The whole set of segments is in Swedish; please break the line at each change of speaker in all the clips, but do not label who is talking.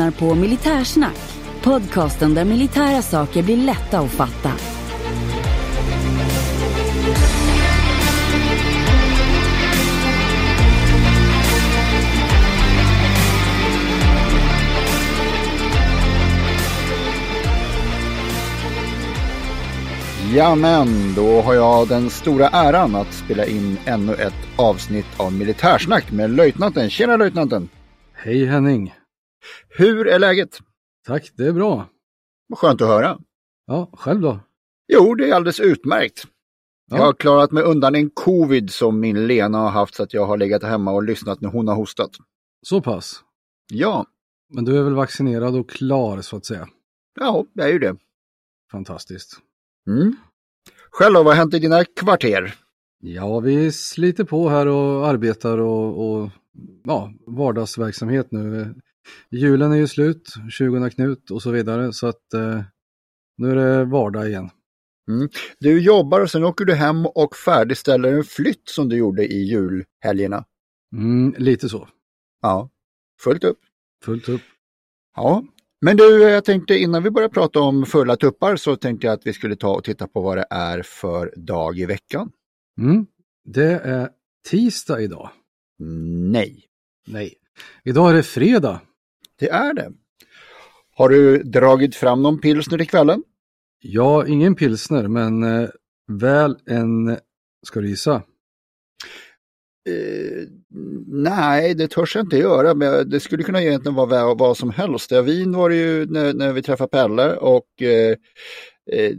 lyssnar på Militärsnack, podcasten där militära saker blir lätta att fatta.
Jamen, då har jag den stora äran att spela in ännu ett avsnitt av Militärsnack med löjtnanten. Tjena löjtnanten!
Hej Henning!
Hur är läget?
Tack, det är bra.
Vad skönt att höra.
Ja, själv då?
Jo, det är alldeles utmärkt.
Ja.
Jag har klarat mig undan en covid som min Lena har haft så att jag har legat hemma och lyssnat när hon har hostat.
Så pass?
Ja,
Men du är väl vaccinerad och klar så att säga?
ja, det är ju det.
Fantastiskt.
Mm. Själv då, vad har hänt i dina kvarter?
Ja, vi sliter på här och arbetar och, och ja, vardagsverksamhet nu. Julen är ju slut, 20 Knut och så vidare, så att eh, nu är det vardag igen.
Du jobbar och sen åker du hem och färdigställer en flytt som du gjorde i julhelgerna.
Mm, lite så,
Ja, fullt upp.
fullt upp.
Ja, men du, jag tänkte innan vi börjar prata om fulla tuppar så tänkte jag att vi skulle ta och titta på vad det är för dag i veckan.
Mm. Det är tisdag idag.
Nej,
Nej, idag är det fredag.
Det är det. Har du dragit fram någon pilsner i kvällen?
Ja, ingen pilsner, men eh, väl en, ska du gissa?
Eh, nej, det törs jag inte göra, men det skulle kunna egentligen vara vad, vad som helst. Ja, vin var det ju när, när vi träffade Pelle och eh, eh,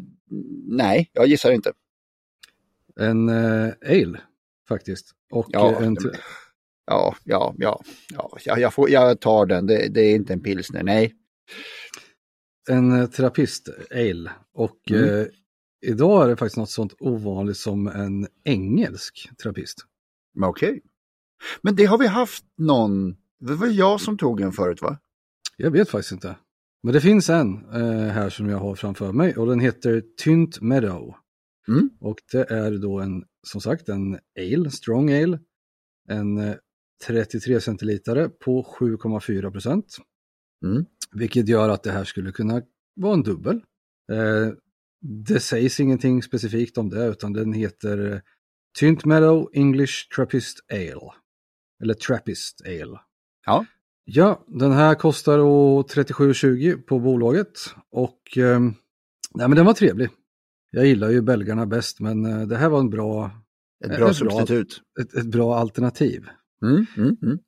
nej, jag gissar inte.
En ale faktiskt. Och
Ja,
en
Ja, ja, ja, ja jag, får, jag tar den. Det, det är inte en pilsner, nej.
en eh, terapist ale. Och
Mm.
eh, idag är det faktiskt något sånt ovanligt som en engelsk terapist.
Okej. Men det har vi haft någon, det var jag som tog en förut va?
Jag vet faktiskt inte. Men det finns en eh, här som jag har framför mig och den heter Tynt Meadow.
Mm.
Och det är då en, som sagt, en ale, strong ale. En eh, 33 centilitare på 7,4 procent.
Mm.
Vilket gör att det här skulle kunna vara en dubbel. Eh, det sägs ingenting specifikt om det utan den heter eh, Tynt Meadow English Trappist Ale. Eller Trappist Ale.
Ja.
Ja, den här kostar då 37,20 på bolaget och eh, nej, men den var trevlig. Jag gillar ju belgarna bäst men eh, det här var en bra,
Ett
Ett
bra
bra-
substitut.
ett, ett bra alternativ
Mm, mm, mm.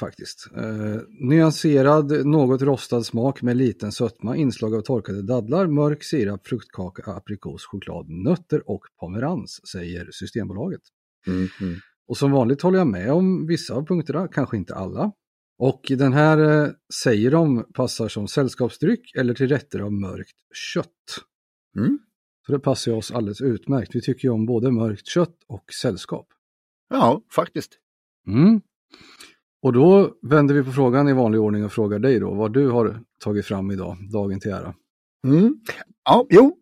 faktiskt. Eh, nyanserad, något rostad smak med liten sötma, inslag av torkade dadlar, mörk sirap, fruktkaka, aprikos, choklad, nötter och pomerans, säger Systembolaget.
Mm, mm.
Och som vanligt håller jag med om vissa av punkterna, kanske inte alla. Och den här eh, säger de passar som sällskapsdryck eller till rätter av mörkt kött.
Mm.
Så det passar oss alldeles utmärkt. Vi tycker ju om både mörkt kött och sällskap.
Ja, faktiskt.
Mm. Och då vänder vi på frågan i vanlig ordning och frågar dig då vad du har tagit fram idag, dagen till ära.
Mm. Ja, jo,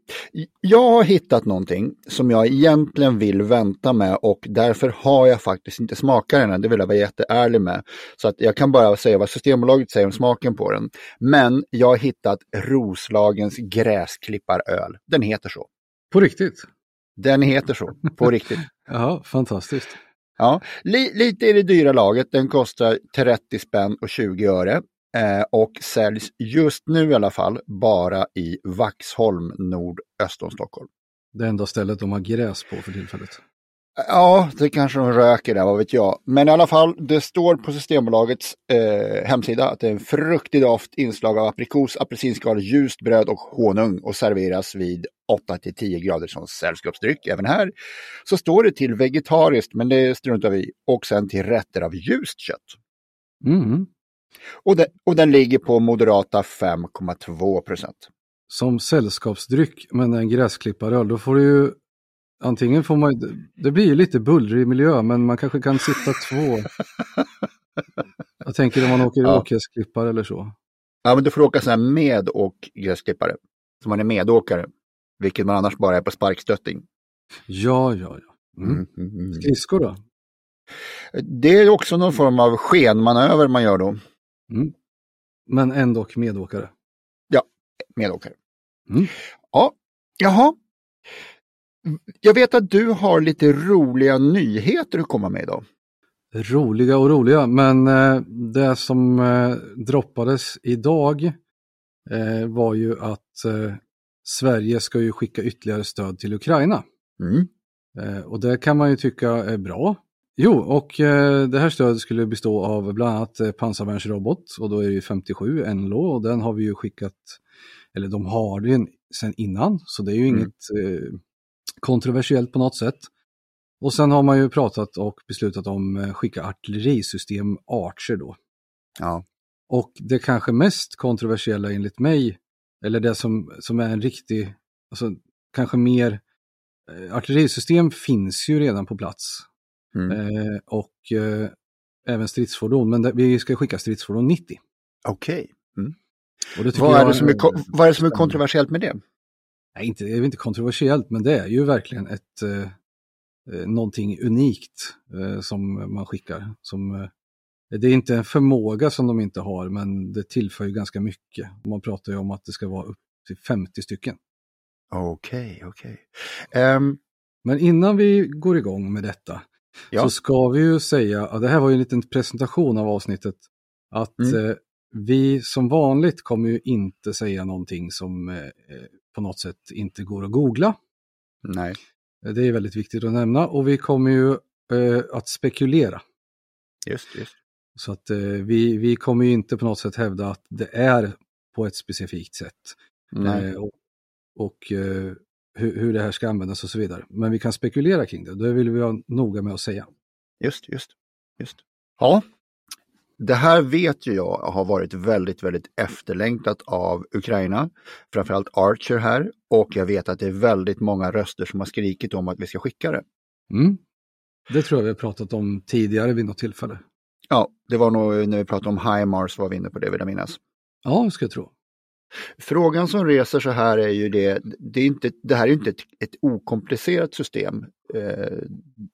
jag har hittat någonting som jag egentligen vill vänta med och därför har jag faktiskt inte smakat den än. Det vill jag vara jätteärlig med. Så att jag kan bara säga vad Systembolaget säger om smaken på den. Men jag har hittat Roslagens gräsklipparöl. Den heter så.
På riktigt?
Den heter så, på riktigt.
Ja, fantastiskt.
Ja, li, lite i det dyra laget. Den kostar 30 spänn och 20 öre. Eh, och säljs just nu i alla fall bara i Vaxholm nordöst om Stockholm.
Det enda stället de har gräs på för tillfället.
Ja, det kanske de röker där, vad vet jag. Men i alla fall, det står på Systembolagets eh, hemsida att det är en fruktig doft, inslag av aprikos, apelsinskal, ljust bröd och honung och serveras vid 8-10 grader som sällskapsdryck. Även här så står det till vegetariskt, men det struntar vi. Och sen till rätter av ljust kött.
Mm.
Och, det, och den ligger på moderata 5,2 procent.
Som sällskapsdryck, men en gräsklipparöl, då får du ju Antingen får man, det blir ju lite bullrig miljö, men man kanske kan sitta två. Jag tänker om man åker ja. åkgräsklippare eller så.
Ja, men du får åka så här med och gräsklippare. Så man är medåkare, vilket man annars bara är på sparkstötting.
Ja, ja, ja. Mm. Mm, mm, Skridskor då?
Det är också någon form av skenmanöver man gör då.
Mm. Men ändå medåkare?
Ja, medåkare. Mm. Ja, jaha. Jag vet att du har lite roliga nyheter att komma med idag.
Roliga och roliga, men eh, det som eh, droppades idag eh, var ju att Sverige ska ju skicka ytterligare stöd till Ukraina. Mm. Och det kan man ju tycka är bra. Jo, och det här stödet skulle bestå av bland annat pansarvärnsrobot och då är det ju 57 NLO och den har vi ju skickat, eller de har den sedan innan, så det är ju mm. inget kontroversiellt på något sätt. Och sen har man ju pratat och beslutat om eh, skicka artillerisystem Archer då.
Ja.
Och det kanske mest kontroversiella enligt mig, eller det som, som är en riktig, alltså kanske mer, eh, artillerisystem finns ju redan på plats. Mm. Eh, och eh, även stridsfordon, men det, vi ska skicka stridsfordon 90.
Okej. Okay. Mm. Vad, är det som är, vad är det som är kontroversiellt med det?
Nej, inte, det är inte kontroversiellt, men det är ju verkligen ett eh, eh, någonting unikt eh, som man skickar. Som, eh, det är inte en förmåga som de inte har, men det tillför ju ganska mycket. Man pratar ju om att det ska vara upp till 50 stycken.
Okej, okay, okej. Okay. Um... Ehm,
men innan vi går igång med detta ja. så ska vi ju säga, att det här var ju en liten presentation av avsnittet, att mm. eh, vi som vanligt kommer ju inte säga någonting som eh, på något sätt inte går att googla.
Nej.
Det är väldigt viktigt att nämna och vi kommer ju eh, att spekulera.
Just, just.
Så att eh, vi, vi kommer ju inte på något sätt hävda att det är på ett specifikt sätt. Eh, och, och eh, hur, hur, det här ska användas och så vidare. Men vi kan spekulera kring det, det vill vi vara noga med att säga.
Just, just, just. Ja, det här vet ju jag har varit väldigt, väldigt efterlängtat av Ukraina. Framförallt Archer här och jag vet att det är väldigt många röster som har skrikit om att vi ska skicka det.
Mm. Det tror jag vi har pratat om tidigare vid något tillfälle.
Ja, det var nog när vi pratade om HIMARS var vi inne på det vill jag minnas.
Ja, det ska jag tro.
Frågan som reser så här är ju det, det, är inte, det här är inte ett, ett okomplicerat system. Eh,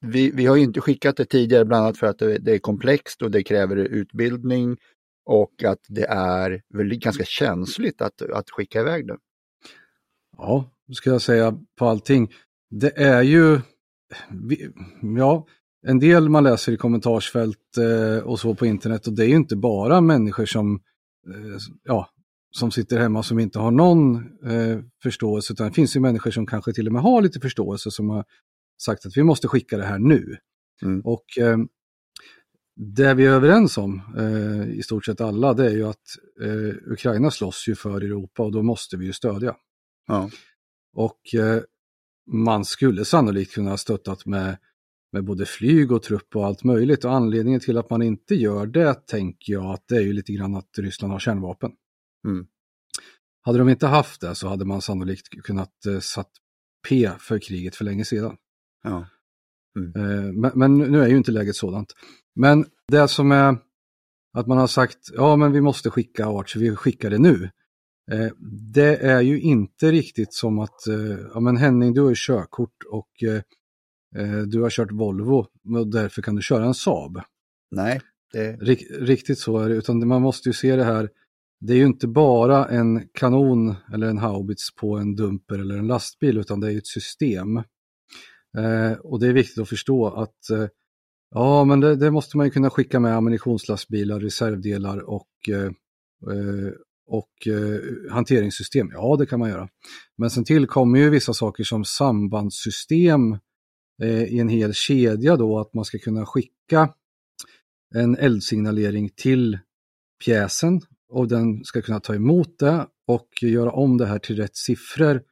vi, vi har inte skickat det tidigare bland annat för att det, det, är komplext och det kräver utbildning och att det är väl ganska känsligt att, att skicka iväg det.
Ja, ska jag säga på allting. Det är ju, ja, en del man läser i kommentarsfält eh, och så på internet och det är ju inte bara människor som eh, ja, som sitter hemma som inte har någon eh, förståelse, utan det finns ju människor som kanske till och med har lite förståelse som har sagt att vi måste skicka det här nu. Mm. Och eh, det vi är överens om, eh, i stort sett alla, det är ju att eh, Ukraina slåss ju för Europa och då måste vi ju stödja.
Ja.
Och eh, man skulle sannolikt kunna ha stöttat med, med både flyg och trupp och allt möjligt. Och anledningen till att man inte gör det tänker jag att det är ju lite grann att Ryssland har kärnvapen.
Mm.
Hade de inte haft det så hade man sannolikt kunnat eh, satt P för kriget för länge sedan.
Ja.
Mm. Eh, men, men, nu är ju inte läget sådant. Men det som är att man har sagt, ja men vi måste skicka Archer, vi skickar det nu. Eh, det är ju inte riktigt som att, eh, ja men Henning du har ju körkort och eh, eh, du har kört Volvo och därför kan du köra en Saab.
Nej.
Det... Rik, riktigt så är det, utan man måste ju se det här det är ju inte bara en kanon eller en haubits på en dumper eller en lastbil utan det är ett system. Eh, och det är viktigt att förstå att eh, ja, men det, det, måste man ju kunna skicka med ammunitionslastbilar, reservdelar och eh, eh och eh, hanteringssystem, ja det kan man göra. Men sen tillkommer ju vissa saker som sambandssystem eh, i en hel kedja då, att man ska kunna skicka en eldsignalering till pjäsen och den ska kunna ta emot det och göra om det här till rätt siffror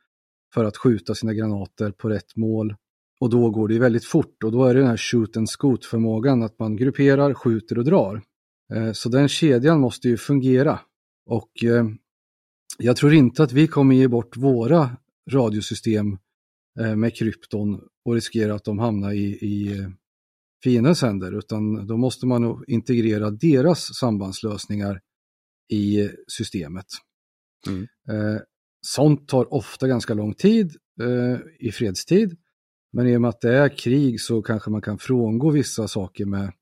för att skjuta sina granater på rätt mål. Och då går det väldigt fort och då är det den här shoot and scoot förmågan att man grupperar, skjuter och drar. Eh, så den kedjan måste ju fungera. Och eh, jag tror inte att vi kommer ge bort våra radiosystem eh, med krypton och riskera att de hamnar i, i fiendens händer, utan då måste man nog integrera deras sambandslösningar i systemet. Mm. Eh, sånt tar ofta ganska lång tid eh, i fredstid, men i och med att det är krig så kanske man kan frångå vissa saker med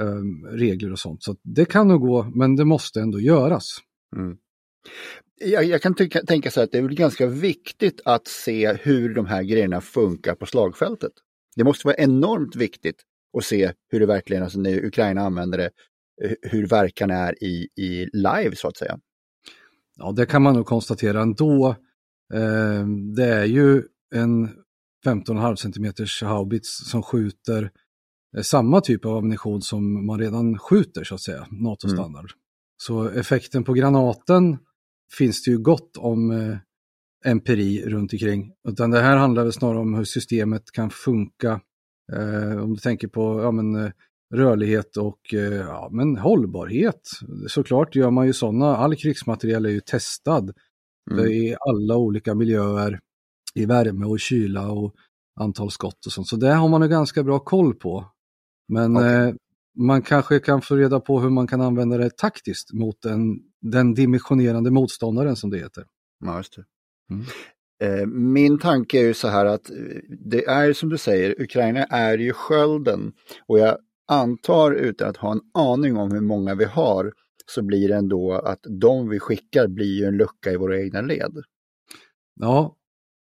eh, regler och sånt. Så det kan nog gå, men det måste ändå göras. Mm.
Jag, jag, kan tycka, tänka så att det är ganska viktigt att se hur de här grejerna funkar på slagfältet. Det måste vara enormt viktigt att se hur det verkligen, alltså när Ukraina använder det, hur verkan är i, i live så att säga.
Ja, det kan man nog konstatera ändå. Eh, det är ju en 15,5 cm haubits som skjuter eh, samma typ av ammunition som man redan skjuter så att säga, NATO-standard. Mm. Så effekten på granaten finns det ju gott om eh, empiri runt omkring. Utan det här handlar väl snarare om hur systemet kan funka. Eh, om du tänker på ja, men, eh, rörlighet och eh, ja, men hållbarhet. Såklart gör man ju sådana, all krigsmateriel är ju testad mm. i alla olika miljöer, i värme och kyla och antal skott och sånt. Så det har man ju ganska bra koll på. Men okay. eh, man kanske kan få reda på hur man kan använda det taktiskt mot den, den dimensionerande motståndaren som det heter.
Ja, just det. Mm. Eh, min tanke är ju så här att eh, det är som du säger, Ukraina är ju skölden och jag antar utan att ha en aning om hur många vi har så blir det ändå att de vi skickar blir ju en lucka i våra egna led.
Ja,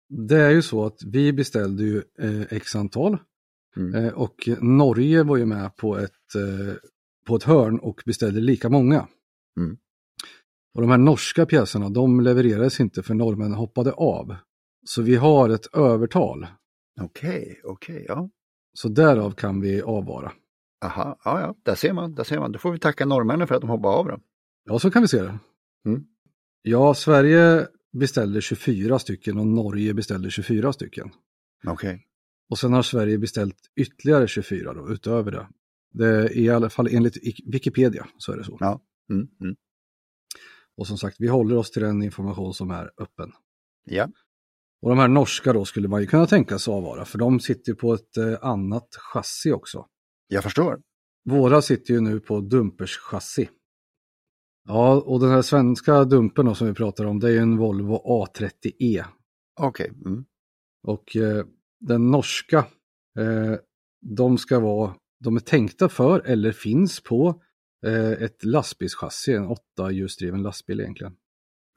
det är ju så att vi beställde ju eh, x antal mm. eh, och Norge var ju med på ett, eh, på ett hörn och beställde lika många. Mm. Och de här norska pjäserna, de levererades inte för norrmännen hoppade av. Så vi har ett övertal.
Okej, okay, okej, okay, ja.
Så därav kan vi avvara.
Aha, ja, ja, där ser man, där ser man. Då får vi tacka norrmännen för att de hoppade av då.
Ja, så kan vi se det. Mm. Ja, Sverige beställde 24 stycken och Norge beställde 24 stycken.
Okej. Okay.
Och sen har Sverige beställt ytterligare 24 då, utöver det. Det är i alla fall enligt Wikipedia så är det så.
Ja. Mm, mm.
Och som sagt, vi håller oss till den information som är öppen.
Ja.
Och de här norska då skulle man ju kunna tänka sig avvara, för de sitter på ett eh, annat chassi också.
Jag förstår.
Våra sitter ju nu på dumpers chassi. Ja, och den här svenska dumpen som vi pratar om, det är ju en Volvo A30E.
Okej. Okay. Mm.
Och eh, den norska, eh, de ska vara, de är tänkta för eller finns på eh, ett lastbilschassi, en åtta hjulsdriven lastbil egentligen.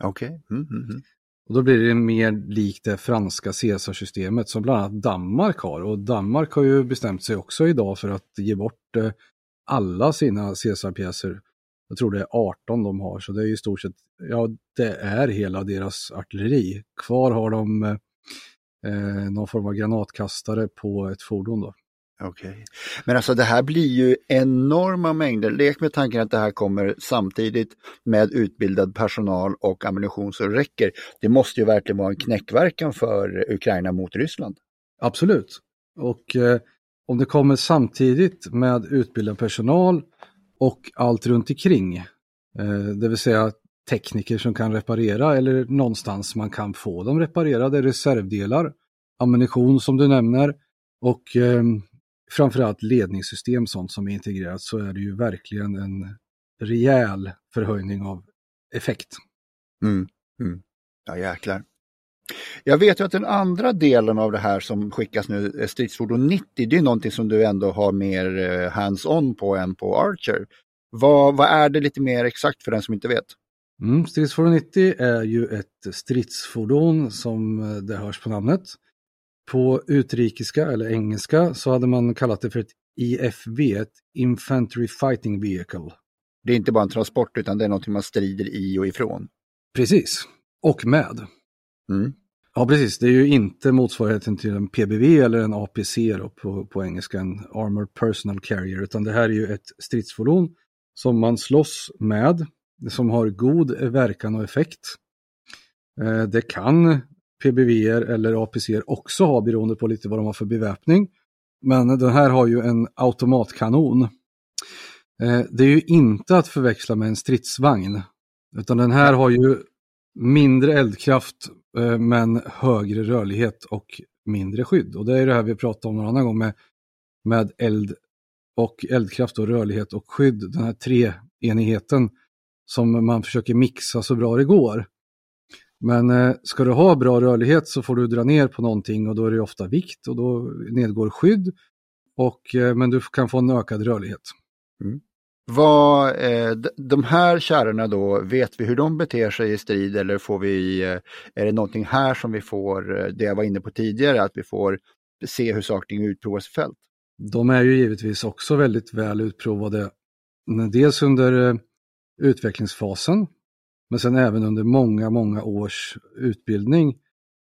Okej. Okay. Mm, mm, mm.
Och då blir det mer likt det franska Caesarsystemet som bland annat Danmark har. Och Danmark har ju bestämt sig också idag för att ge bort eh, alla sina Caesarpjäser. Jag tror det är 18 de har, så det är i stort sett, ja det är hela deras artilleri. Kvar har de eh, eh någon form av granatkastare på ett fordon då.
Okej. Okay. Men alltså det här blir ju enorma mängder. Lek med tanken att det här kommer samtidigt med utbildad personal och ammunition så räcker. Det måste ju verkligen vara en knäckverkan för Ukraina mot Ryssland.
Absolut. Och eh, om det kommer samtidigt med utbildad personal och allt runt omkring, eh, det vill säga tekniker som kan reparera eller någonstans man kan få dem reparerade, reservdelar, ammunition som du nämner och eh, framförallt ledningssystem, sånt som är integrerat, så är det ju verkligen en rejäl förhöjning av effekt.
Mm, mm. Ja, jäklar. Jag vet ju att den andra delen av det här som skickas nu, stridsfordon 90, det är någonting som du ändå har mer eh, hands-on på än på Archer. Vad, vad är det lite mer exakt för den som inte vet?
Mm, stridsfordon 90 är ju ett stridsfordon som eh, det hörs på namnet. På utrikiska eller engelska så hade man kallat det för ett IFV, ett Infantry Fighting Vehicle.
Det är inte bara en transport utan det är någonting man strider i och ifrån.
Precis, och med.
Mm.
Ja, precis. Det är ju inte motsvarigheten till en PBV eller en APC då, på, på engelska, en Armored Personal Carrier, utan det här är ju ett stridsfordon som man slåss med, som har god verkan och effekt. Eh, det kan PBV eller APC också har beroende på lite vad de har för beväpning. Men den här har ju en automatkanon. Eh, det är ju inte att förväxla med en stridsvagn, utan den här har ju mindre eldkraft eh, men högre rörlighet och mindre skydd. Och det är det här vi pratade om någon annan gång med, med eld och eldkraft och rörlighet och skydd, den här treenigheten som man försöker mixa så bra det går. Men eh, ska du ha bra rörlighet så får du dra ner på någonting och då är det ofta vikt och då nedgår skydd. Och, eh, men du kan få en ökad rörlighet.
Mm. Vad, eh, de här kärrorna då, vet vi hur de beter sig i strid eller får vi, eh, är det någonting här som vi får, eh, det jag var inne på tidigare, att vi får se hur saker utprovas i fält?
De är ju givetvis också väldigt väl utprovade, dels under eh, utvecklingsfasen, men sen även under många, många års utbildning.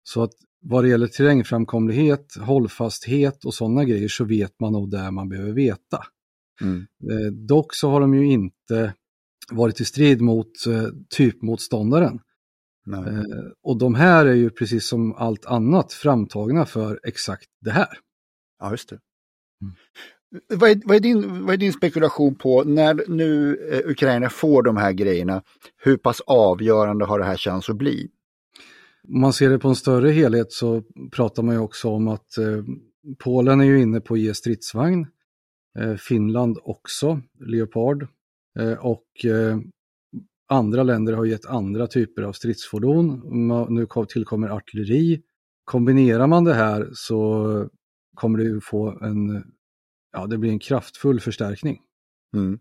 Så att vad det gäller terrängframkomlighet, hållfasthet och sådana grejer så vet man nog det man behöver veta. Mm. Eh, dock så har de ju inte varit i strid mot eh, typmotståndaren. Eh, och de här är ju precis som allt annat framtagna för exakt det här.
Ja, just det. Mm. Vad, är, vad, är din, vad är din spekulation på när nu eh, Ukraina får de här grejerna? Hur pass avgörande har det här chans att bli?
Om man ser det på en större helhet så pratar man ju också om att eh, Polen är ju inne på att ge stridsvagn. Eh, Finland också, Leopard. Eh, och eh, andra länder har gett andra typer av stridsfordon. Nu tillkommer artilleri. Kombinerar man det här så kommer det ju få en ja, det blir en kraftfull förstärkning.
Mm.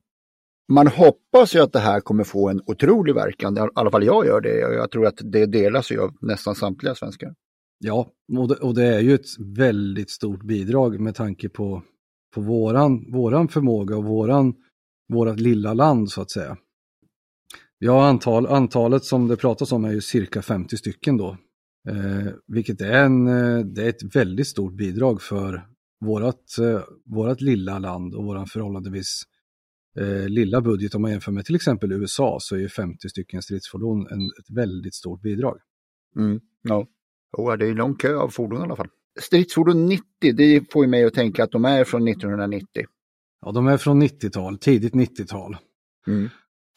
Man hoppas ju att det här kommer få en otrolig verkan, i alla fall jag gör det. Jag tror att det delas ju av nästan samtliga svenskar.
Ja, och det, och det är ju ett väldigt stort bidrag med tanke på, på våran, våran förmåga och våran, vårat lilla land så att säga. Ja, antal, antalet som det pratas om är ju cirka 50 stycken då. Eh, vilket är, en, eh, det är ett väldigt stort bidrag för vårat, eh, vårat lilla land och våran förhållandevis eh, lilla budget om man jämför med till exempel USA så är ju 50 stycken stridsfordon en, ett väldigt stort bidrag.
Mm, ja, oh, det är en lång kö av fordon i alla fall. Stridsfordon 90, det får ju mig att tänka att de är från 1990.
Ja, de är från 90-tal, tidigt 90-tal. Mm.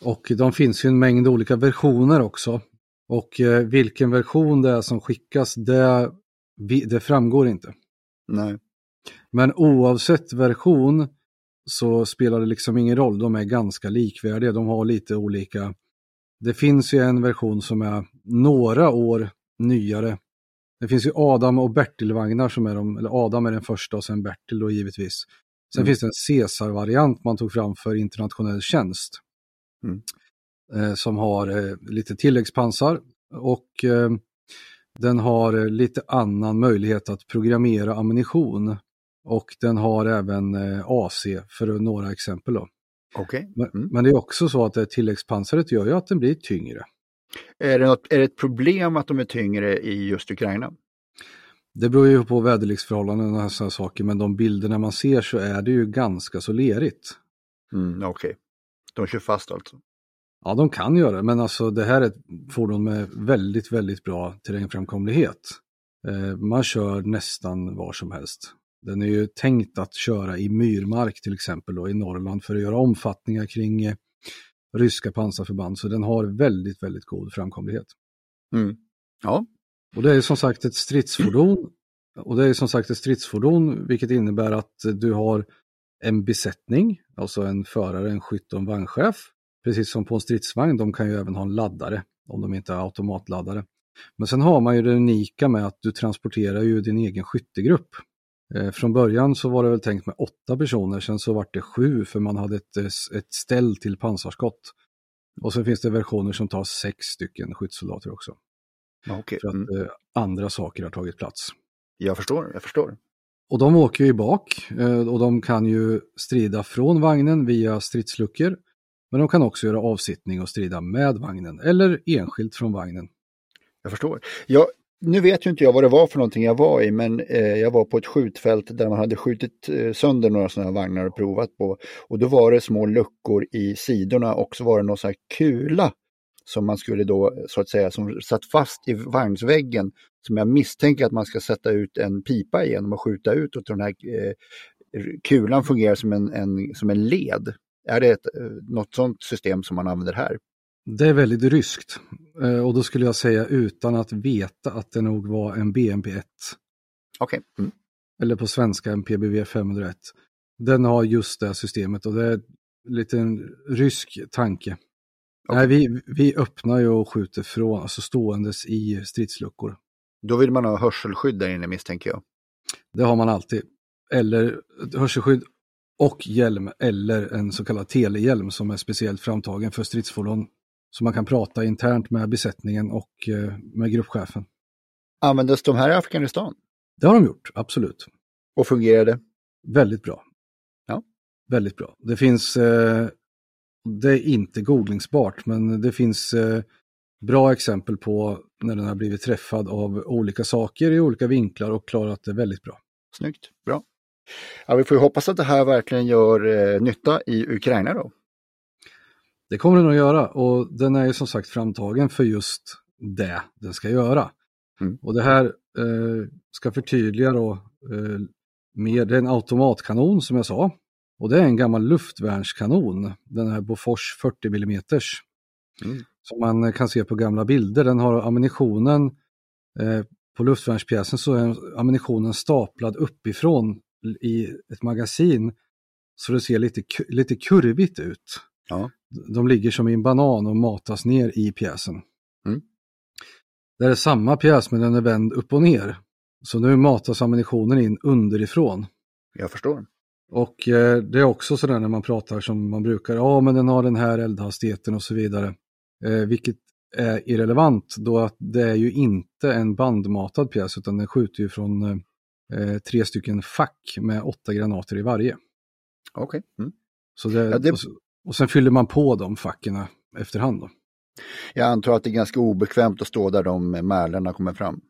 Och de finns ju en mängd olika versioner också. Och eh, vilken version det är som skickas, det, det framgår inte.
Nej.
Men oavsett version så spelar det liksom ingen roll, de är ganska likvärdiga, de har lite olika. Det finns ju en version som är några år nyare. Det finns ju Adam och Bertil-vagnar som är de, eller Adam är den första och sen Bertil då givetvis. Sen mm. finns det en Caesar-variant man tog fram för internationell tjänst. Mm. Eh, som har eh, lite tilläggspansar och eh, den har eh, lite annan möjlighet att programmera ammunition. Och den har även eh, AC för några exempel. Då.
Okay.
Mm. Men, men, det är också så att det tilläggspansaret gör ju att den blir tyngre.
Är det, något, är det ett problem att de är tyngre i just Ukraina?
Det beror ju på väderleksförhållanden och sådana saker, men de bilderna man ser så är det ju ganska så lerigt.
Mm, Okej, okay. de kör fast alltså?
Ja, de kan göra det, men alltså det här är ett fordon med väldigt, väldigt bra terrängframkomlighet. Eh, man kör nästan var som helst. Den är ju tänkt att köra i myrmark till exempel då, i Norrland för att göra omfattningar kring eh, ryska pansarförband. Så den har väldigt, väldigt god framkomlighet.
Mm. Ja.
Och det är som sagt ett stridsfordon. Och det är som sagt ett stridsfordon vilket innebär att du har en besättning, alltså en förare, en skytt och en vagnchef. Precis som på en stridsvagn, de kan ju även ha en laddare om de inte är automatladdare. Men sen har man ju det unika med att du transporterar ju din egen skyttegrupp. Eh, från början så var det väl tänkt med åtta personer, sen så vart det sju för man hade ett, eh, ett ställ till pansarskott. Och så finns det versioner som tar sex stycken skyddssoldater också.
Okay.
För att mm. eh, andra saker har tagit plats.
Jag förstår, jag förstår.
Och de åker ju bak och de kan ju strida från vagnen via stridsluckor Men de kan också göra avsittning och strida med vagnen eller enskilt från vagnen.
Jag förstår. Jag, nu vet ju inte jag vad det var för någonting jag var i, men eh, jag var på ett skjutfält där man hade skjutit eh, sönder några sådana här vagnar och provat på. Och då var det små luckor i sidorna och så var det någon sån här kula som man skulle då så att säga som satt fast i vagnsväggen som jag misstänker att man ska sätta ut en pipa genom och skjuta ut och den här eh, kulan fungerar som en, en, som en led. Är det ett, eh, något sådant system som man använder här?
Det är väldigt ryskt eh, och då skulle jag säga utan att veta att det nog var en BMP-1.
Okej. Okay. Mm.
Eller på svenska en PBV 501. Den har just det systemet och det är en liten rysk tanke. Okay. Nej, vi, vi öppnar ju och skjuter från, alltså ståendes i stridsluckor.
Då vill man ha hörselskydd där inne misstänker jag.
Det har man alltid. Eller hörselskydd och hjälm eller en så kallad telehjälm som är speciellt framtagen för stridsfordon. Så man kan prata internt med besättningen och eh, med gruppchefen.
Användes de här i Afghanistan?
Det har de gjort, absolut.
Och fungerade?
Väldigt bra.
Ja.
Väldigt bra. Det finns, eh, det är inte googlingsbart, men det finns eh, bra exempel på när den har blivit träffad av olika saker i olika vinklar och klarat det väldigt bra.
Snyggt, bra. Ja, vi får ju hoppas att det här verkligen gör eh, nytta i Ukraina då.
Det kommer den att göra och den är ju som sagt framtagen för just det den ska göra. Mm. Och det här eh, ska förtydliga då eh, med en automatkanon som jag sa. Och det är en gammal luftvärnskanon, den här Bofors 40 mm. Mm. Som man kan se på gamla bilder. Den har ammunitionen, eh, på luftvärnspjäsen så är ammunitionen staplad uppifrån i ett magasin. Så det ser lite, lite kurvigt ut.
Ja.
De ligger som i en banan och matas ner i pjäsen.
Mm.
Det är samma pjäs men den är vänd upp och ner. Så nu matas ammunitionen in underifrån.
Jag förstår.
Och eh, det är också sådär när man pratar som man brukar, ja men den har den här eldhastigheten och så vidare. Eh, vilket är irrelevant då att det är ju inte en bandmatad pjäs utan den skjuter ju från eh, tre stycken fack med åtta granater i varje.
Okej. Okay. Mm.
Så det, ja, det... och, och sen fyller man på de facken efterhand. Då.
Jag antar att det är ganska obekvämt att stå där de märlorna kommer fram.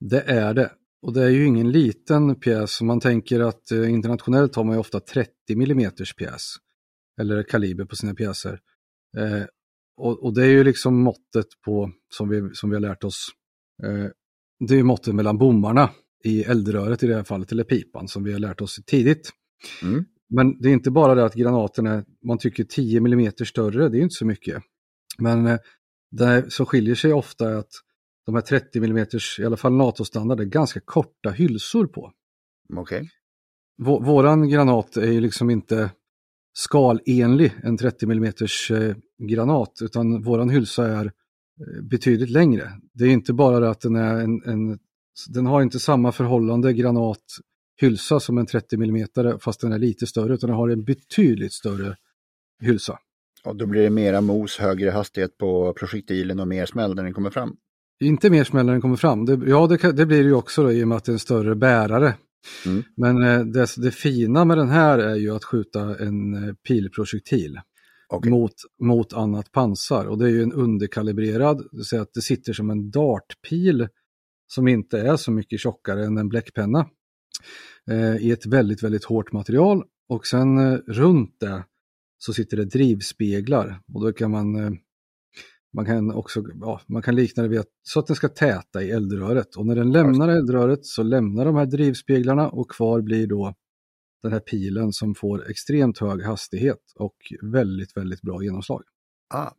Det är det. Och det är ju ingen liten pjäs. Man tänker att eh, internationellt har man ju ofta 30 mm pjäs. Eller kaliber på sina pjäser. Eh, och, och, det är ju liksom måttet på, som vi, som vi har lärt oss, eh, det är ju måttet mellan bommarna i eldröret i det här fallet, eller pipan, som vi har lärt oss tidigt.
Mm.
Men det är inte bara det att granaten är, man tycker 10 mm större, det är inte så mycket. Men eh, det som skiljer sig ofta är att de här 30 mm, i alla fall NATO-standard, är ganska korta hylsor på.
Okej.
Okay. Våran granat är ju liksom inte skalenlig, en 30 mm eh, granat, utan våran hylsa är eh, betydligt längre. Det är inte bara det att den är en, en den har inte samma förhållande granathylsa som en 30 mm fast den är lite större, utan den har en betydligt större hylsa.
Och då blir det mera mos, högre hastighet på projektilen och mer smäll när den kommer fram?
Inte mer smäll när den kommer fram. Det, ja, det, det, blir det ju också då, i och med att det är en större bärare.
Mm.
Men eh, det, det, fina med den här är ju att skjuta en eh, pilprojektil okay. mot, mot annat pansar. Och det är ju en underkalibrerad, det vill säga att det sitter som en dartpil som inte är så mycket tjockare än en bläckpenna. Eh, I ett väldigt, väldigt hårt material. Och sen eh, runt det så sitter det drivspeglar. Och då kan man eh, man kan också ja, man kan likna det vid att, så att den ska täta i eldröret. Och när den lämnar eldröret så lämnar de här drivspeglarna och kvar blir då den här pilen som får extremt hög hastighet och väldigt, väldigt bra genomslag.
Ah.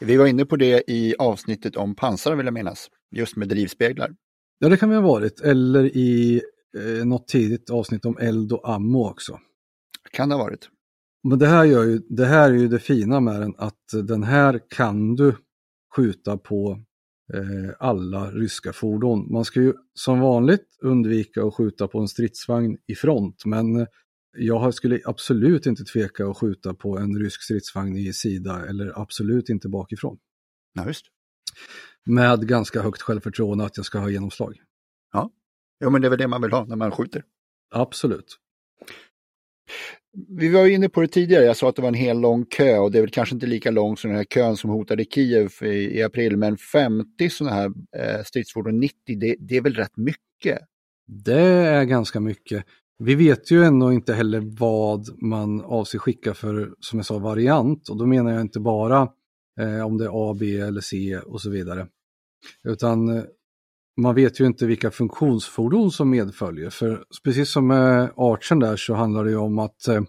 Vi var inne på det i avsnittet om pansar vill jag minnas, just med drivspeglar.
Ja, det kan vi ha varit, eller i eh, något tidigt avsnitt om eld och ammo också.
Kan det ha varit.
Men det här, gör ju, det här är ju det fina med den, att den här kan du skjuta på eh, alla ryska fordon. Man ska ju som vanligt undvika att skjuta på en stridsvagn i front, men jag skulle absolut inte tveka att skjuta på en rysk stridsvagn i sida eller absolut inte bakifrån.
Ja, just.
Med ganska högt självförtroende att jag ska ha genomslag.
Ja, jo, men det är väl det man vill ha när man skjuter.
Absolut.
Vi var inne på det tidigare, jag sa att det var en hel lång kö och det är väl kanske inte lika lång som den här kön som hotade Kiev i, i april, men 50 sådana här eh, stridsfordon, 90, det, det är väl rätt mycket?
Det är ganska mycket. Vi vet ju ändå inte heller vad man avser skicka för, som jag sa, variant. Och då menar jag inte bara eh, om det är A, B eller C och så vidare. Utan eh, man vet ju inte vilka funktionsfordon som medföljer. För precis som med Archen där så handlar det ju om att, eh,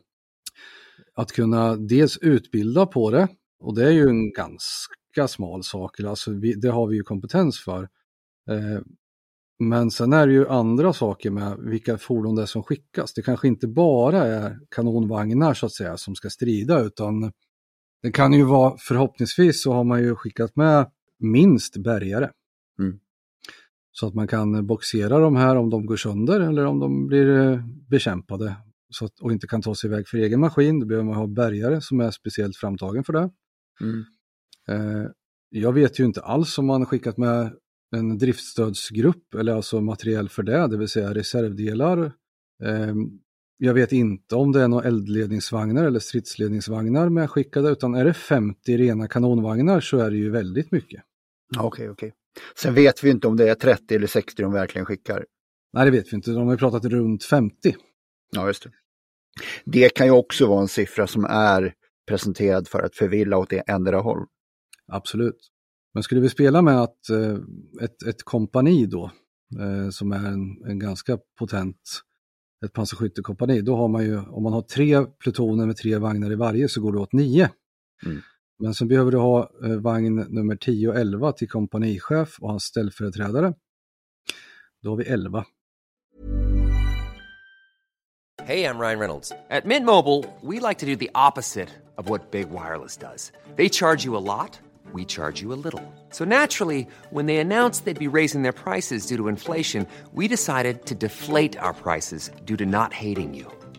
att kunna dels utbilda på det. Och det är ju en ganska smal sak, alltså vi, det har vi ju kompetens för. Eh, men sen är det ju andra saker med vilka fordon det är som skickas. Det kanske inte bara är kanonvagnar så att säga som ska strida utan det kan ju vara, förhoppningsvis så har man ju skickat med minst bärgare.
Mm.
Så att man kan boxera de här om de går sönder eller om de blir eh, bekämpade så att, och inte kan ta sig iväg för egen maskin. Då behöver man ha bärgare som är speciellt framtagen för det.
Mm.
Eh, jag vet ju inte alls om man skickat med en driftstödsgrupp eller alltså materiell för det, det vill säga reservdelar. Eh, jag vet inte om det är några eldledningsvagnar eller stridsledningsvagnar medskickade, utan är det 50 rena kanonvagnar så är det ju väldigt mycket.
Okej, okay, okej. Okay. Sen vet vi inte om det är 30 eller 60 de verkligen skickar.
Nej, det vet vi inte. De har pratat runt 50.
Ja, just det. Det kan ju också vara en siffra som är presenterad för att förvilla åt det ändra håll.
Absolut. Men skulle vi spela med att eh, ett, ett kompani då, eh, som är en, en ganska potent, ett pansarskyttekompani, då har man ju, om man har tre plutoner med tre vagnar i varje så går det åt nio.
Mm.
Men sen behöver du ha eh, vagn nummer 10 och 11 till kompanichef och hans ställföreträdare. Då har vi 11.
Hej, jag Ryan Reynolds. På Mint Mobile, we like to do the opposite of what Big Wireless does. They charge you a lot, we charge you a little. So naturally, when they announced they'd be raising their prices due to inflation, we decided to deflate our prices due to not hating you.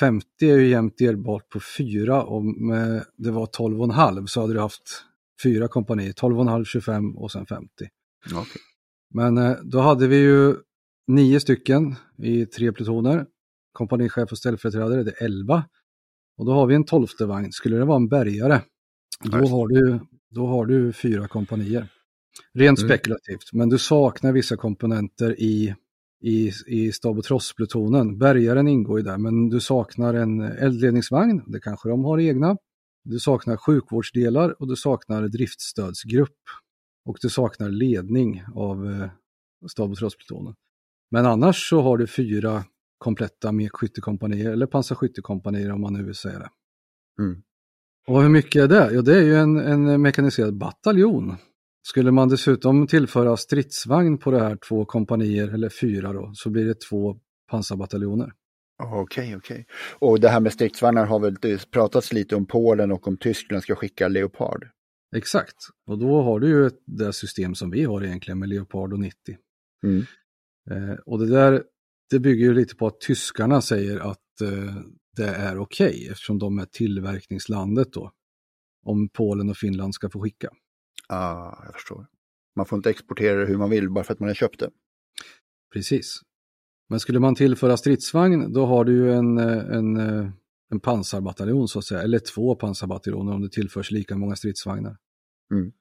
50 är ju jämnt delbart på 4 om det var 12,5 så hade du haft fyra kompanier, 12,5, 25 och sen 50.
Okay.
Men eh, då hade vi ju nio stycken i tre plutoner. Kompanichef och ställföreträdare, det är 11. Och då har vi en tolfte vagn. Skulle det vara en bärgare, då har du, då har du fyra kompanier. Rent mm. spekulativt, men du saknar vissa komponenter i, i, i stab och trossplutonen. Bärgaren ingår ju där, men du saknar en eldledningsvagn, det kanske de har egna. Du saknar sjukvårdsdelar och du saknar driftstödsgrupp. Och du saknar ledning av eh, stab och trosplutonen. Men annars så har du fyra kompletta mekskyttekompanier eller pansarskyttekompanier om man nu vill säga det.
Mm.
Och hur mycket är det? Ja, det är ju en, en mekaniserad bataljon. Skulle man dessutom tillföra stridsvagn på det här två kompanier, eller fyra då, så blir det två pansarbataljoner.
Okej, okay, okej. Okay. Och det här med stridsvagnar har väl pratats lite om Polen och om Tyskland ska skicka Leopard?
Exakt, och då har du ju det system som vi har egentligen med Leopard och 90.
Mm.
Eh, och det där, det bygger ju lite på att tyskarna säger att eh, det är okej okay, eftersom de är tillverkningslandet då. Om Polen och Finland ska få skicka.
Ja, ah, jag förstår. Man får inte exportera det hur man vill bara för att man har köpt det.
Precis. Men skulle man tillföra stridsvagn då har du ju en, en, en pansarbataljon så att säga, eller två pansarbataljoner om det tillförs lika många stridsvagnar.
Mm.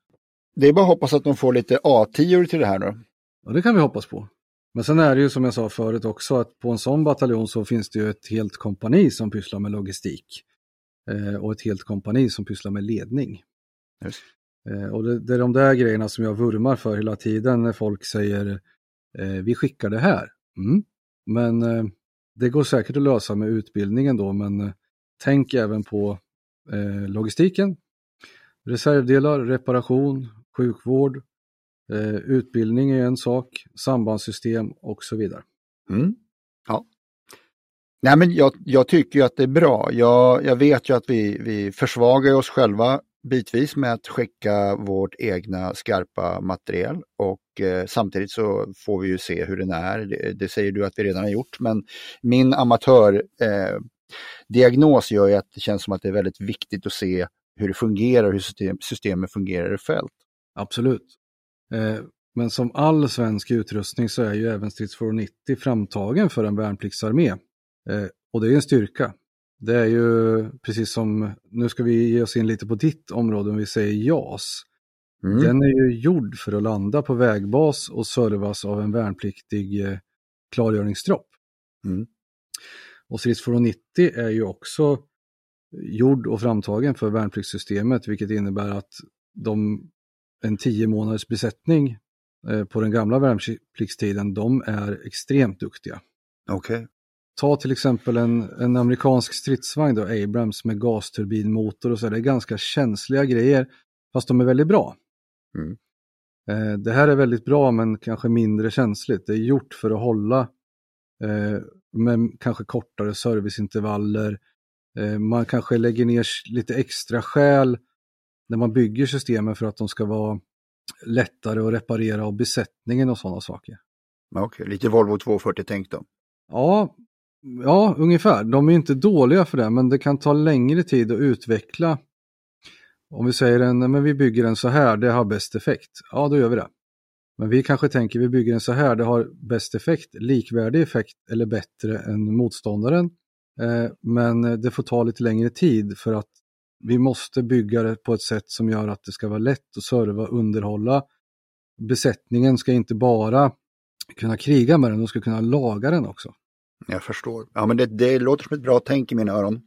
Det är bara att hoppas att de får lite A10 till det här då.
Ja, det kan vi hoppas på. Men sen är det ju som jag sa förut också att på en sån bataljon så finns det ju ett helt kompani som pysslar med logistik. Eh, och ett helt kompani som pysslar med ledning. Eh, Eh, och det, det, är de där grejerna som jag vurmar för hela tiden när folk säger eh, vi skickar det här Mm. Men eh, det går säkert att lösa med utbildningen då, men eh, tänk även på eh, logistiken, reservdelar, reparation, sjukvård, eh, utbildning är en sak, sambandssystem och så vidare.
Mm. Ja. Nej, men jag, jag tycker ju att det är bra. Jag, jag vet ju att vi, vi försvagar oss själva bitvis med att skicka vårt egna skarpa material och eh, samtidigt så får vi ju se hur den är. Det, det säger du att vi redan har gjort, men min amatördiagnos eh, gör ju att det känns som att det är väldigt viktigt att se hur det fungerar, hur system, systemet fungerar i fält.
Absolut. Eh, men som all svensk utrustning så är ju även stridsfordon 90 framtagen för en värnpliktsarmé. Eh, och det är en styrka. Det är ju precis som, nu ska vi ge oss in lite på ditt område om vi säger JAS. Mm. Den är ju gjord för att landa på vägbas och servas av en värnpliktig eh, klargöringstropp. Mm. Och stridsfordon 90 är ju också gjord och framtagen för värnpliktssystemet, vilket innebär att de, en tio månaders besättning eh, på den gamla värnpliktstiden, de är extremt duktiga.
Okej. Okay.
Ta till exempel en, en amerikansk stridsvagn, då, Abrams med gasturbinmotor och så, det är ganska känsliga grejer, fast de är väldigt bra. Mm. Eh, det här är väldigt bra men kanske mindre känsligt. Det är gjort för att hålla eh, med kanske kortare serviceintervaller, Eh, man kanske lägger ner lite extra skäl när man bygger systemen för att de ska vara lättare att reparera av besättningen och sådana saker.
Okej, okay, lite Volvo 240-tänk då?
Ja, ja, ungefär. De är inte dåliga för det, men det kan ta längre tid att utveckla. Om vi säger en, men vi bygger den så här, det har bäst effekt. Ja, då gör vi det. Men vi kanske tänker vi bygger den så här, det har bäst effekt, likvärdig effekt eller bättre än motståndaren. Eh, men det får ta lite längre tid för att vi måste bygga det på ett sätt som gör att det ska vara lätt att serva och underhålla. Besättningen ska inte bara kunna kriga med den, de ska kunna laga den också.
Jag förstår. Ja, men det, det låter som ett bra tänk i mina öron.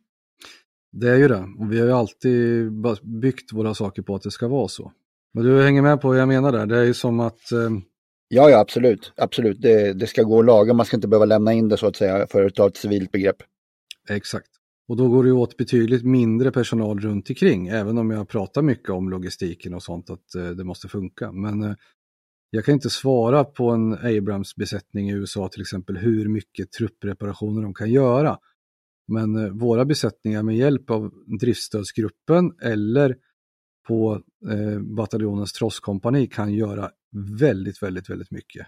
Det är ju det. Och vi har ju alltid byggt våra saker på att det ska vara så. Men du hänger med på vad jag menar där. Det är ju som att... Eh...
Ja, ja, absolut. Absolut. Det, det ska gå att laga. Man ska inte behöva lämna in det så att säga för att ta ett civilt begrepp.
Exakt. Och då går det åt betydligt mindre personal runt omkring, även om jag pratar mycket om logistiken och sånt, att eh, det måste funka. Men eh, jag kan inte svara på en Abrams-besättning i USA till exempel hur mycket truppreparationer de kan göra. Men eh, våra besättningar med hjälp av driftstödsgruppen eller på eh, bataljonens trosskompani kan göra väldigt, väldigt, väldigt mycket.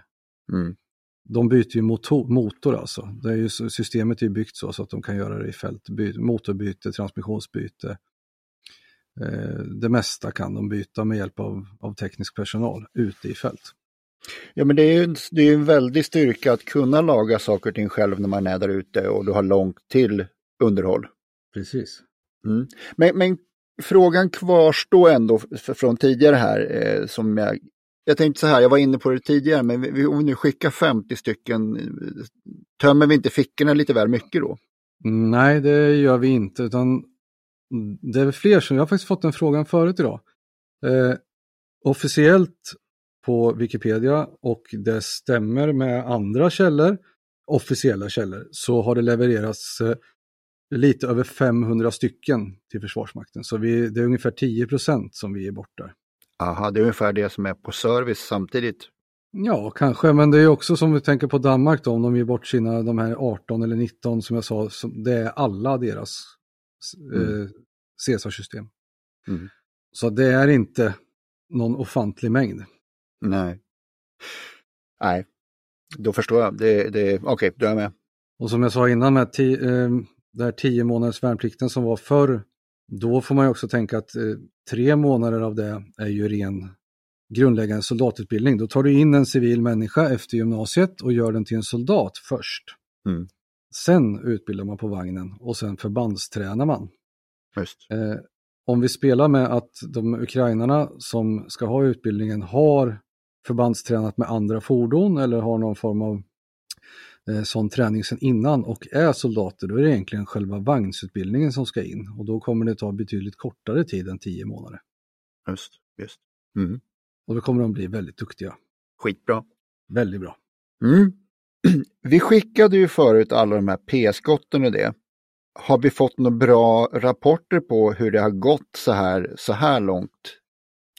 Mm de byter ju motor, motor alltså. Det är ju, systemet är byggt så, så att de kan göra det i fält. By, motorbyte, transmissionsbyte. Eh, det mesta kan de byta med hjälp av, av teknisk personal ute i fält.
Ja men det är ju det är en väldig styrka att kunna laga saker och ting själv när man är där ute och du har långt till underhåll.
Precis.
Mm. Men, men frågan kvarstår ändå från tidigare här eh, som jag jag tänkte så här, jag var inne på det tidigare, men vi, om vi nu skickar 50 stycken, tömmer vi inte fickorna lite väl mycket då?
Nej, det gör vi inte, utan det är fler som, jag har faktiskt fått den frågan förut idag. Eh, officiellt på Wikipedia och det stämmer med andra källor, officiella källor, så har det levererats eh, lite över 500 stycken till Försvarsmakten. Så vi, det är ungefär 10 procent som vi är borta.
Aha, det är ungefär det som är på service samtidigt.
Ja, kanske, men det är också som vi tänker på Danmark då, om de ger bort sina de här 18 eller 19 som jag sa, det är alla deras mm. eh, Caesar-system. Mm. Så det är inte någon ofantlig mängd.
Nej. Nej, då förstår jag. Det, det, Okej, okay, då är jag med.
Och som jag sa innan med ti, eh, det här 10 månaders värnplikten som var förr, då får man ju också tänka att eh, tre månader av det är ju ren grundläggande soldatutbildning. Då tar du in en civil människa efter gymnasiet och gör den till en soldat först. Mm. Sen utbildar man på vagnen och sen förbandstränar man.
Eh,
om vi spelar med att de ukrainarna som ska ha utbildningen har förbandstränat med andra fordon eller har någon form av eh, sån träning sedan innan och är soldater, då är det egentligen själva vagnsutbildningen som ska in och då kommer det ta betydligt kortare tid än tio månader.
Just, just. Mm.
Och då kommer de bli väldigt duktiga.
Skitbra.
Väldigt bra.
Mm. vi skickade ju förut alla de här P-skotten och det. Har vi fått några bra rapporter på hur det har gått så här, så här långt?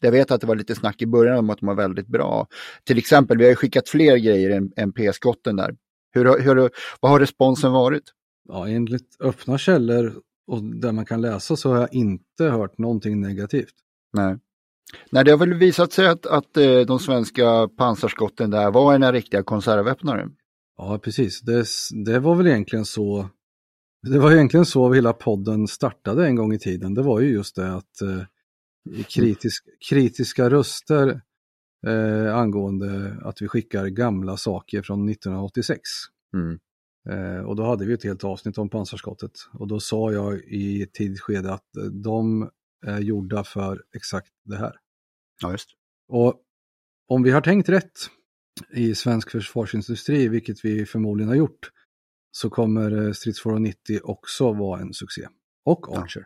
Jag vet att det var lite snack i början om att de var väldigt bra. Till exempel, vi har ju skickat fler grejer än, än P-skotten där. Hur, hur, vad har responsen varit?
Ja, enligt öppna källor och där man kan läsa så har jag inte hört någonting negativt.
Nej. Nej, det har väl visat sig att, att eh, de svenska pansarskotten där var en riktiga konservöppnare.
Ja, precis. Det, det var väl egentligen så det var egentligen så hela podden startade en gång i tiden. Det var ju just det att eh, kritisk, kritiska röster eh, angående att vi skickar gamla saker från 1986.
Mm.
Eh, och då hade vi ett helt avsnitt om pansarskottet. Och då sa jag i ett tidigt skede att eh, de är gjorda för exakt det här.
Ja, just.
Och om vi har tänkt rätt i svensk försvarsindustri, vilket vi förmodligen har gjort, så kommer eh, Stridsfordon 90 också vara en succé. Och Archer.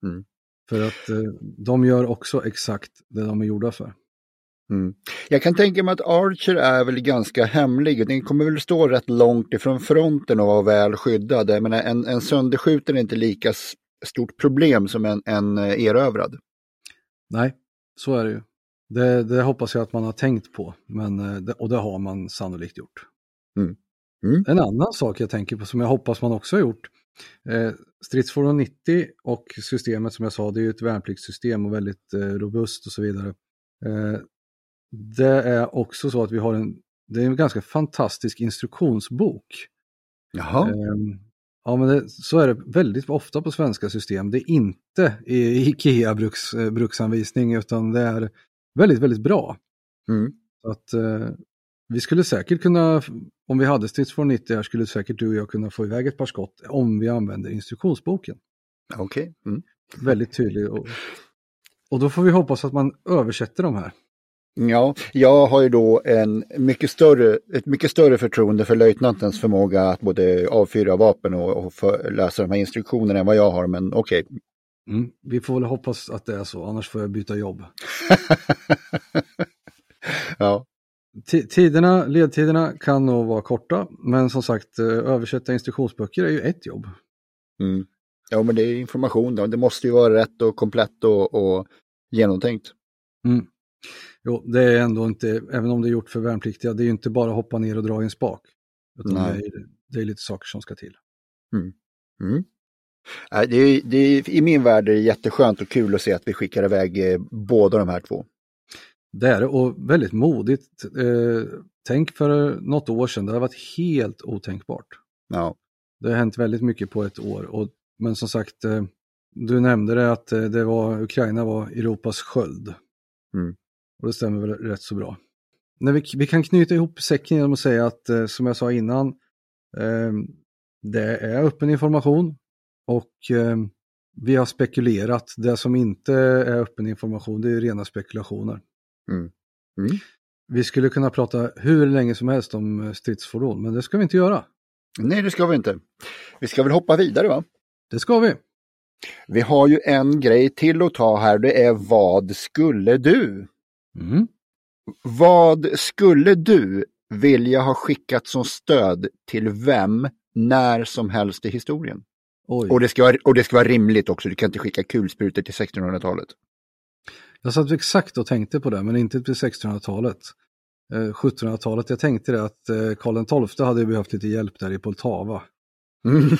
Ja. Mm.
För att eh, de gör också exakt det de är gjorda för.
Mm. Jag kan tänka mig att Archer är väl ganska hemlig. Den kommer väl stå rätt långt ifrån fronten och vara väl skyddad. Jag menar, en, en sönderskjuten är inte lika stort problem som en, en eh, erövrad.
Nej, så är det ju. Det, det, hoppas jag att man har tänkt på, men, eh, och det har man sannolikt gjort.
Mm. Mm.
En annan sak jag tänker på som jag hoppas man också har gjort, eh, Stridsfordon 90 och systemet som jag sa, det är ju ett värnpliktssystem och väldigt eh, robust och så vidare. Eh, det är också så att vi har en, det är en ganska fantastisk instruktionsbok.
Jaha.
Ehm, ja, men det, så är det väldigt ofta på svenska system. Det är inte i Ikea bruks, eh, bruksanvisning utan det är väldigt, väldigt bra.
Mm.
att eh, vi skulle säkert kunna, om vi hade stridsfordon 90 här, skulle säkert du och jag kunna få iväg ett par skott om vi använder instruktionsboken.
Okej. Okay. Mm.
Väldigt tydlig. Och, och då får vi hoppas att man översätter de här.
Ja, jag har ju då en mycket större, ett mycket större förtroende för löjtnantens förmåga att både avfyra vapen och, och för, läsa de här instruktionerna än vad jag har, men okej. Okay.
Mm, vi får väl hoppas att det är så, annars får jag byta jobb.
ja.
Tiderna, ledtiderna kan nog vara korta, men som sagt, eh, översätta instruktionsböcker är ju ett jobb.
Mm. Ja, men det är information då. Det måste ju vara rätt och komplett och, och genomtänkt.
Mm. Jo, det är ändå inte, även om det är gjort för värnpliktiga, det är ju inte bara hoppa ner och dra i en spak. Utan det är, det är, lite saker som ska till.
Mm. Mm. Det är, det är, I min värld är det jätteskönt och kul att se att vi skickar iväg eh, båda de här två.
Det är det och väldigt modigt. Eh, tänk för något år sedan, det har varit helt otänkbart.
Ja.
Det har hänt väldigt mycket på ett år. Och, men som sagt, eh, du nämnde det att eh, det var, Ukraina var Europas sköld.
Mm.
Och det stämmer väl rätt så bra. När vi, vi kan knyta ihop säcken genom att säga att, eh, som jag sa innan, eh, det är öppen information och eh, vi har spekulerat. Det som inte är öppen information, det är rena spekulationer.
Mm. Mm.
Vi skulle kunna prata hur länge som helst om stridsfordon, men det ska vi inte göra.
Nej, det ska vi inte. Vi ska väl hoppa vidare va?
Det ska vi.
Vi har ju en grej till att ta här, det är vad skulle du?
Mm.
Vad skulle du vilja ha skickat som stöd till vem när som helst i historien? Och det, ska vara, och det ska vara rimligt också, du kan inte skicka kulsprutor till 1600-talet.
Jag satt exakt och tänkte på det, men inte till 1600-talet. Eh, 1700-talet, jag tänkte det att eh, Karl XII hade behövt lite hjälp där i Poltava.
Mm.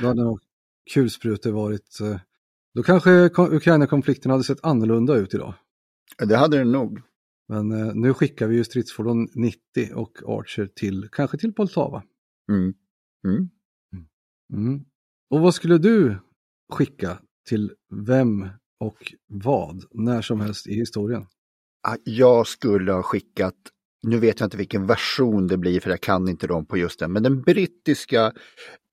Då hade nog kulsprutor varit... Eh, då kanske Ukraina-konflikten hade sett annorlunda ut idag.
Det hade den nog.
Men eh, nu skickar vi ju stridsfordon 90 och Archer till, kanske till Poltava.
Mm. Mm.
Mm. Och vad skulle du skicka till vem och vad när som helst i historien?
Jag skulle ha skickat, nu vet jag inte vilken version det blir för jag kan inte dem på just den, men den brittiska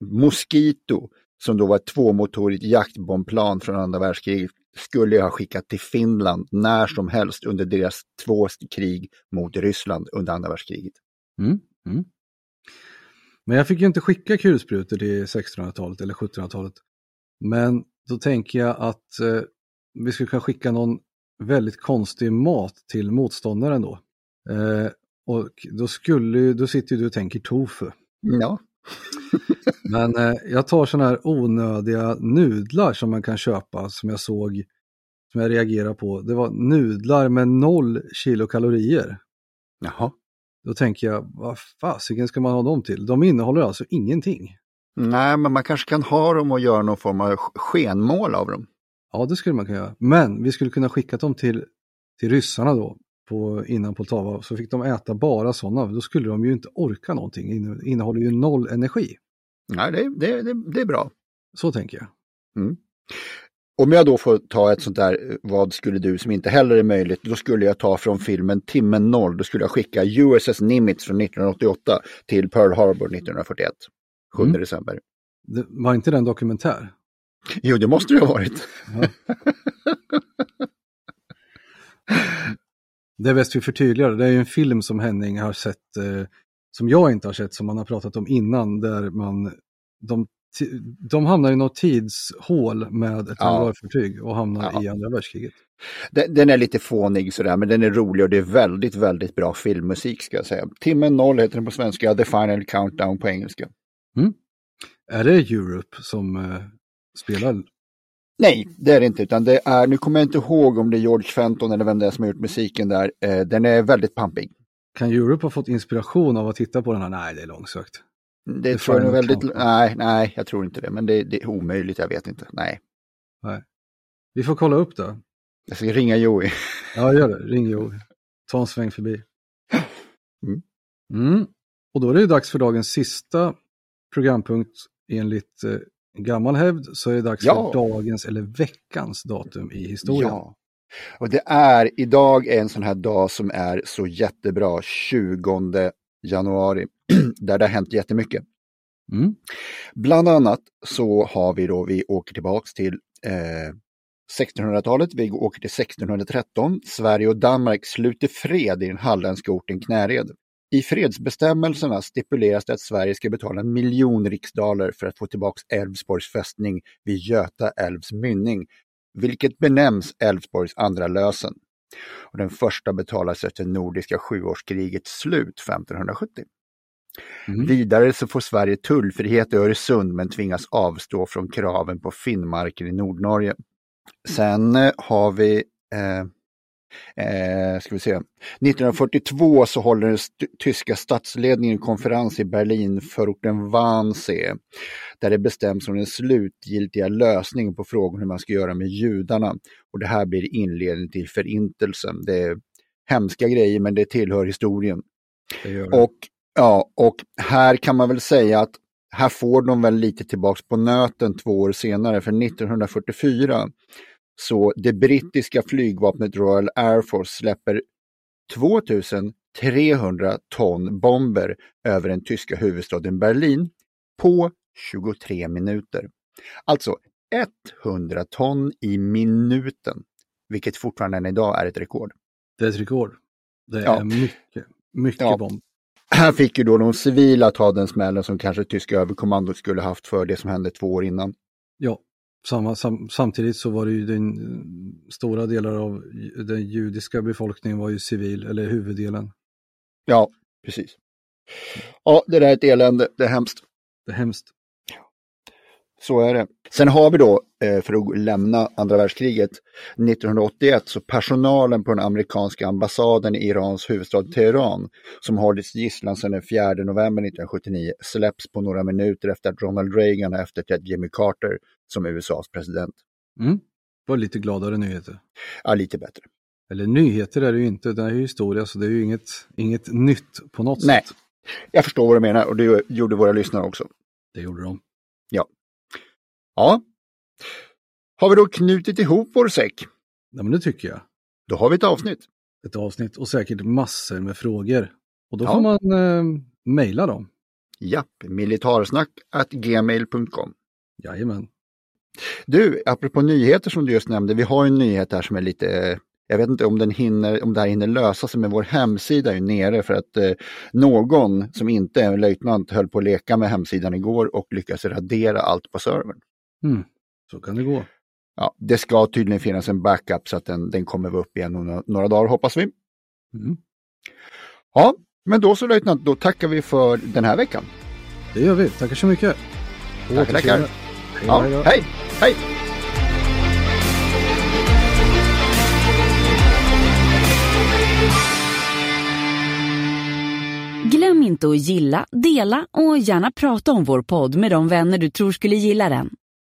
Mosquito som då var ett tvåmotorigt jaktbombplan från andra världskriget skulle jag ha skickat till Finland när som helst under deras två krig mot Ryssland under andra världskriget.
Mm, mm. Men jag fick ju inte skicka kulsprutor till 1600-talet eller 1700-talet. Men då tänker jag att eh, vi skulle kunna skicka någon väldigt konstig mat till motståndaren då. Eh, Och då skulle då sitter ju du och tänker tofu.
Ja.
Men eh, jag tar sådana här onödiga nudlar som man kan köpa som jag såg, som jag reagerar på. Det var nudlar med noll kilokalorier.
Jaha.
Då tänker jag, vad fasiken ska man ha dem till? De innehåller alltså ingenting.
Nej, men man kanske kan ha dem och göra någon form av skenmål av dem.
Ja, det skulle man kunna göra. Men vi skulle kunna skicka dem till, till ryssarna då, på, innan Poltava, så fick de äta bara sådana. Då skulle de ju inte orka någonting. Inne- innehåller ju noll energi.
Nej, det, det, det, det är bra.
Så tänker jag.
Om jag då får ta ett sånt där, eh, vad skulle du som inte heller är möjligt, då skulle jag ta från filmen Timmen noll, då skulle jag skicka USS Nimitz från 1988 till Pearl Harbor 1941, 7
Mm.
december.
Det var inte den dokumentär?
Jo, det måste det ha varit.
Det är bäst vi förtydligar. Det är ju en film som Henning har sett, eh, som jag inte har sett, som man har pratat om innan, där man, de, de hamnar i något tidshål med ett
Ja.
och hamnar
Ja.
i andra världskriget.
Den, den är lite fånig sådär, men den är rolig och det är väldigt, väldigt bra filmmusik ska jag säga. Timmen noll heter den på svenska, The Final Countdown på engelska.
Är det Europe som eh, spelar?
Nej, det är det inte, utan det är, nu kommer jag inte ihåg om det är George Fenton eller vem det är som har gjort musiken där. Eh, den är väldigt pampig.
Kan Europe ha fått inspiration av att titta på den här? Nej, det är långsökt.
Det
The
tror jag nog väldigt, nej, nej, jag tror inte det, men det, det är omöjligt, jag vet inte. Nej,
Vi får kolla upp det.
jag ska ringa Joey.
Ja, gör det. Ring Jo. Ta en sväng förbi.
Mm.
Mm. Och då är det dags för dagens sista programpunkt enligt eh, gammal hävd så är det dags
Ja.
för dagens eller veckans datum i historien.
Ja. Och det är idag är en sån här dag som är så jättebra, 20 januari, där det har hänt jättemycket.
Mm.
Bland annat så har vi då, vi åker tillbaks till eh, 1600-talet, vi åker till 1613. Sverige och Danmark sluter fred i den halländska orten Knäred. I fredsbestämmelserna stipuleras det att Sverige ska betala en miljon riksdaler för att få tillbaks Älvsborgs fästning vid Göta älvs mynning, vilket benämns Älvsborgs andra lösen. Och den första betalas efter Nordiska sjuårskrigets slut 1570.
Mm.
Vidare så får Sverige tullfrihet i Öresund men tvingas avstå från kraven på Finnmarken i Nordnorge. Sen eh, har vi eh, Eh, ska vi se. 1942 så håller den tyska statsledningen en konferens i Berlin förorten Wannsee där det bestäms om den slutgiltiga lösningen på frågan hur man ska göra med judarna. Och det här blir inledningen till förintelsen. Det är hemska grejer men det tillhör historien.
Det det.
Och, ja, och här kan man väl säga att här får de väl lite tillbaks på nöten två år senare, för 1944 så det brittiska flygvapnet Royal Air Force släpper 2300 ton bomber över den tyska huvudstaden Berlin på 23 minuter. Alltså 100 ton i minuten, vilket fortfarande än idag är ett rekord.
Det är ett rekord. Det är
Ja.
mycket, mycket
Ja.
bomb.
Här fick ju då de civila ta den smällen som kanske tyska överkommandot skulle haft för det som hände två år innan.
Ja, samma, sam, samtidigt så var det ju den stora delar av den judiska befolkningen var ju civil, eller huvuddelen.
Ja, precis. Ja, det där är ett elände, det är hemskt.
Det är hemskt.
Så är det. Sen har vi då, eh, för att lämna andra världskriget, 1981 så personalen på den amerikanska ambassaden i Irans huvudstad Teheran, som hållits gisslan sedan den 4 november 1979, släpps på några minuter efter att Ronald Reagan har efterträtt Jimmy Carter som USAs president.
Mm. Det var lite gladare nyheter.
Ja, lite bättre.
Eller nyheter är det ju inte, det är ju historia så det är ju inget, inget nytt på något
Nej.
sätt.
Jag förstår vad du menar och det gjorde våra lyssnare också.
Det gjorde de.
Ja. Har vi då knutit ihop vår säck?
Ja, men det tycker jag.
Då har vi ett avsnitt.
Ett avsnitt och säkert massor med frågor. Och då
Ja.
får man eh, mejla dem.
Japp, militarsnack.gmail.com.
Jajamän.
Du, apropå nyheter som du just nämnde, vi har en nyhet här som är lite, jag vet inte om, den hinner, om det här hinner lösa sig, men vår hemsida är ju nere för att eh, någon som inte är en löjtnant höll på att leka med hemsidan igår och lyckades radera allt på servern.
Mm. Så kan det gå.
Ja, det ska tydligen finnas en backup så att den, den kommer upp igen om några, några dagar hoppas vi.
Mm.
Ja, Men då så löjtnant, då tackar vi för den här veckan.
Det gör vi. Tackar så mycket.
Tackar, tackar.
Hej,
Ja, hej, hej!
Glöm inte att gilla, dela och gärna prata om vår podd med de vänner du tror skulle gilla den.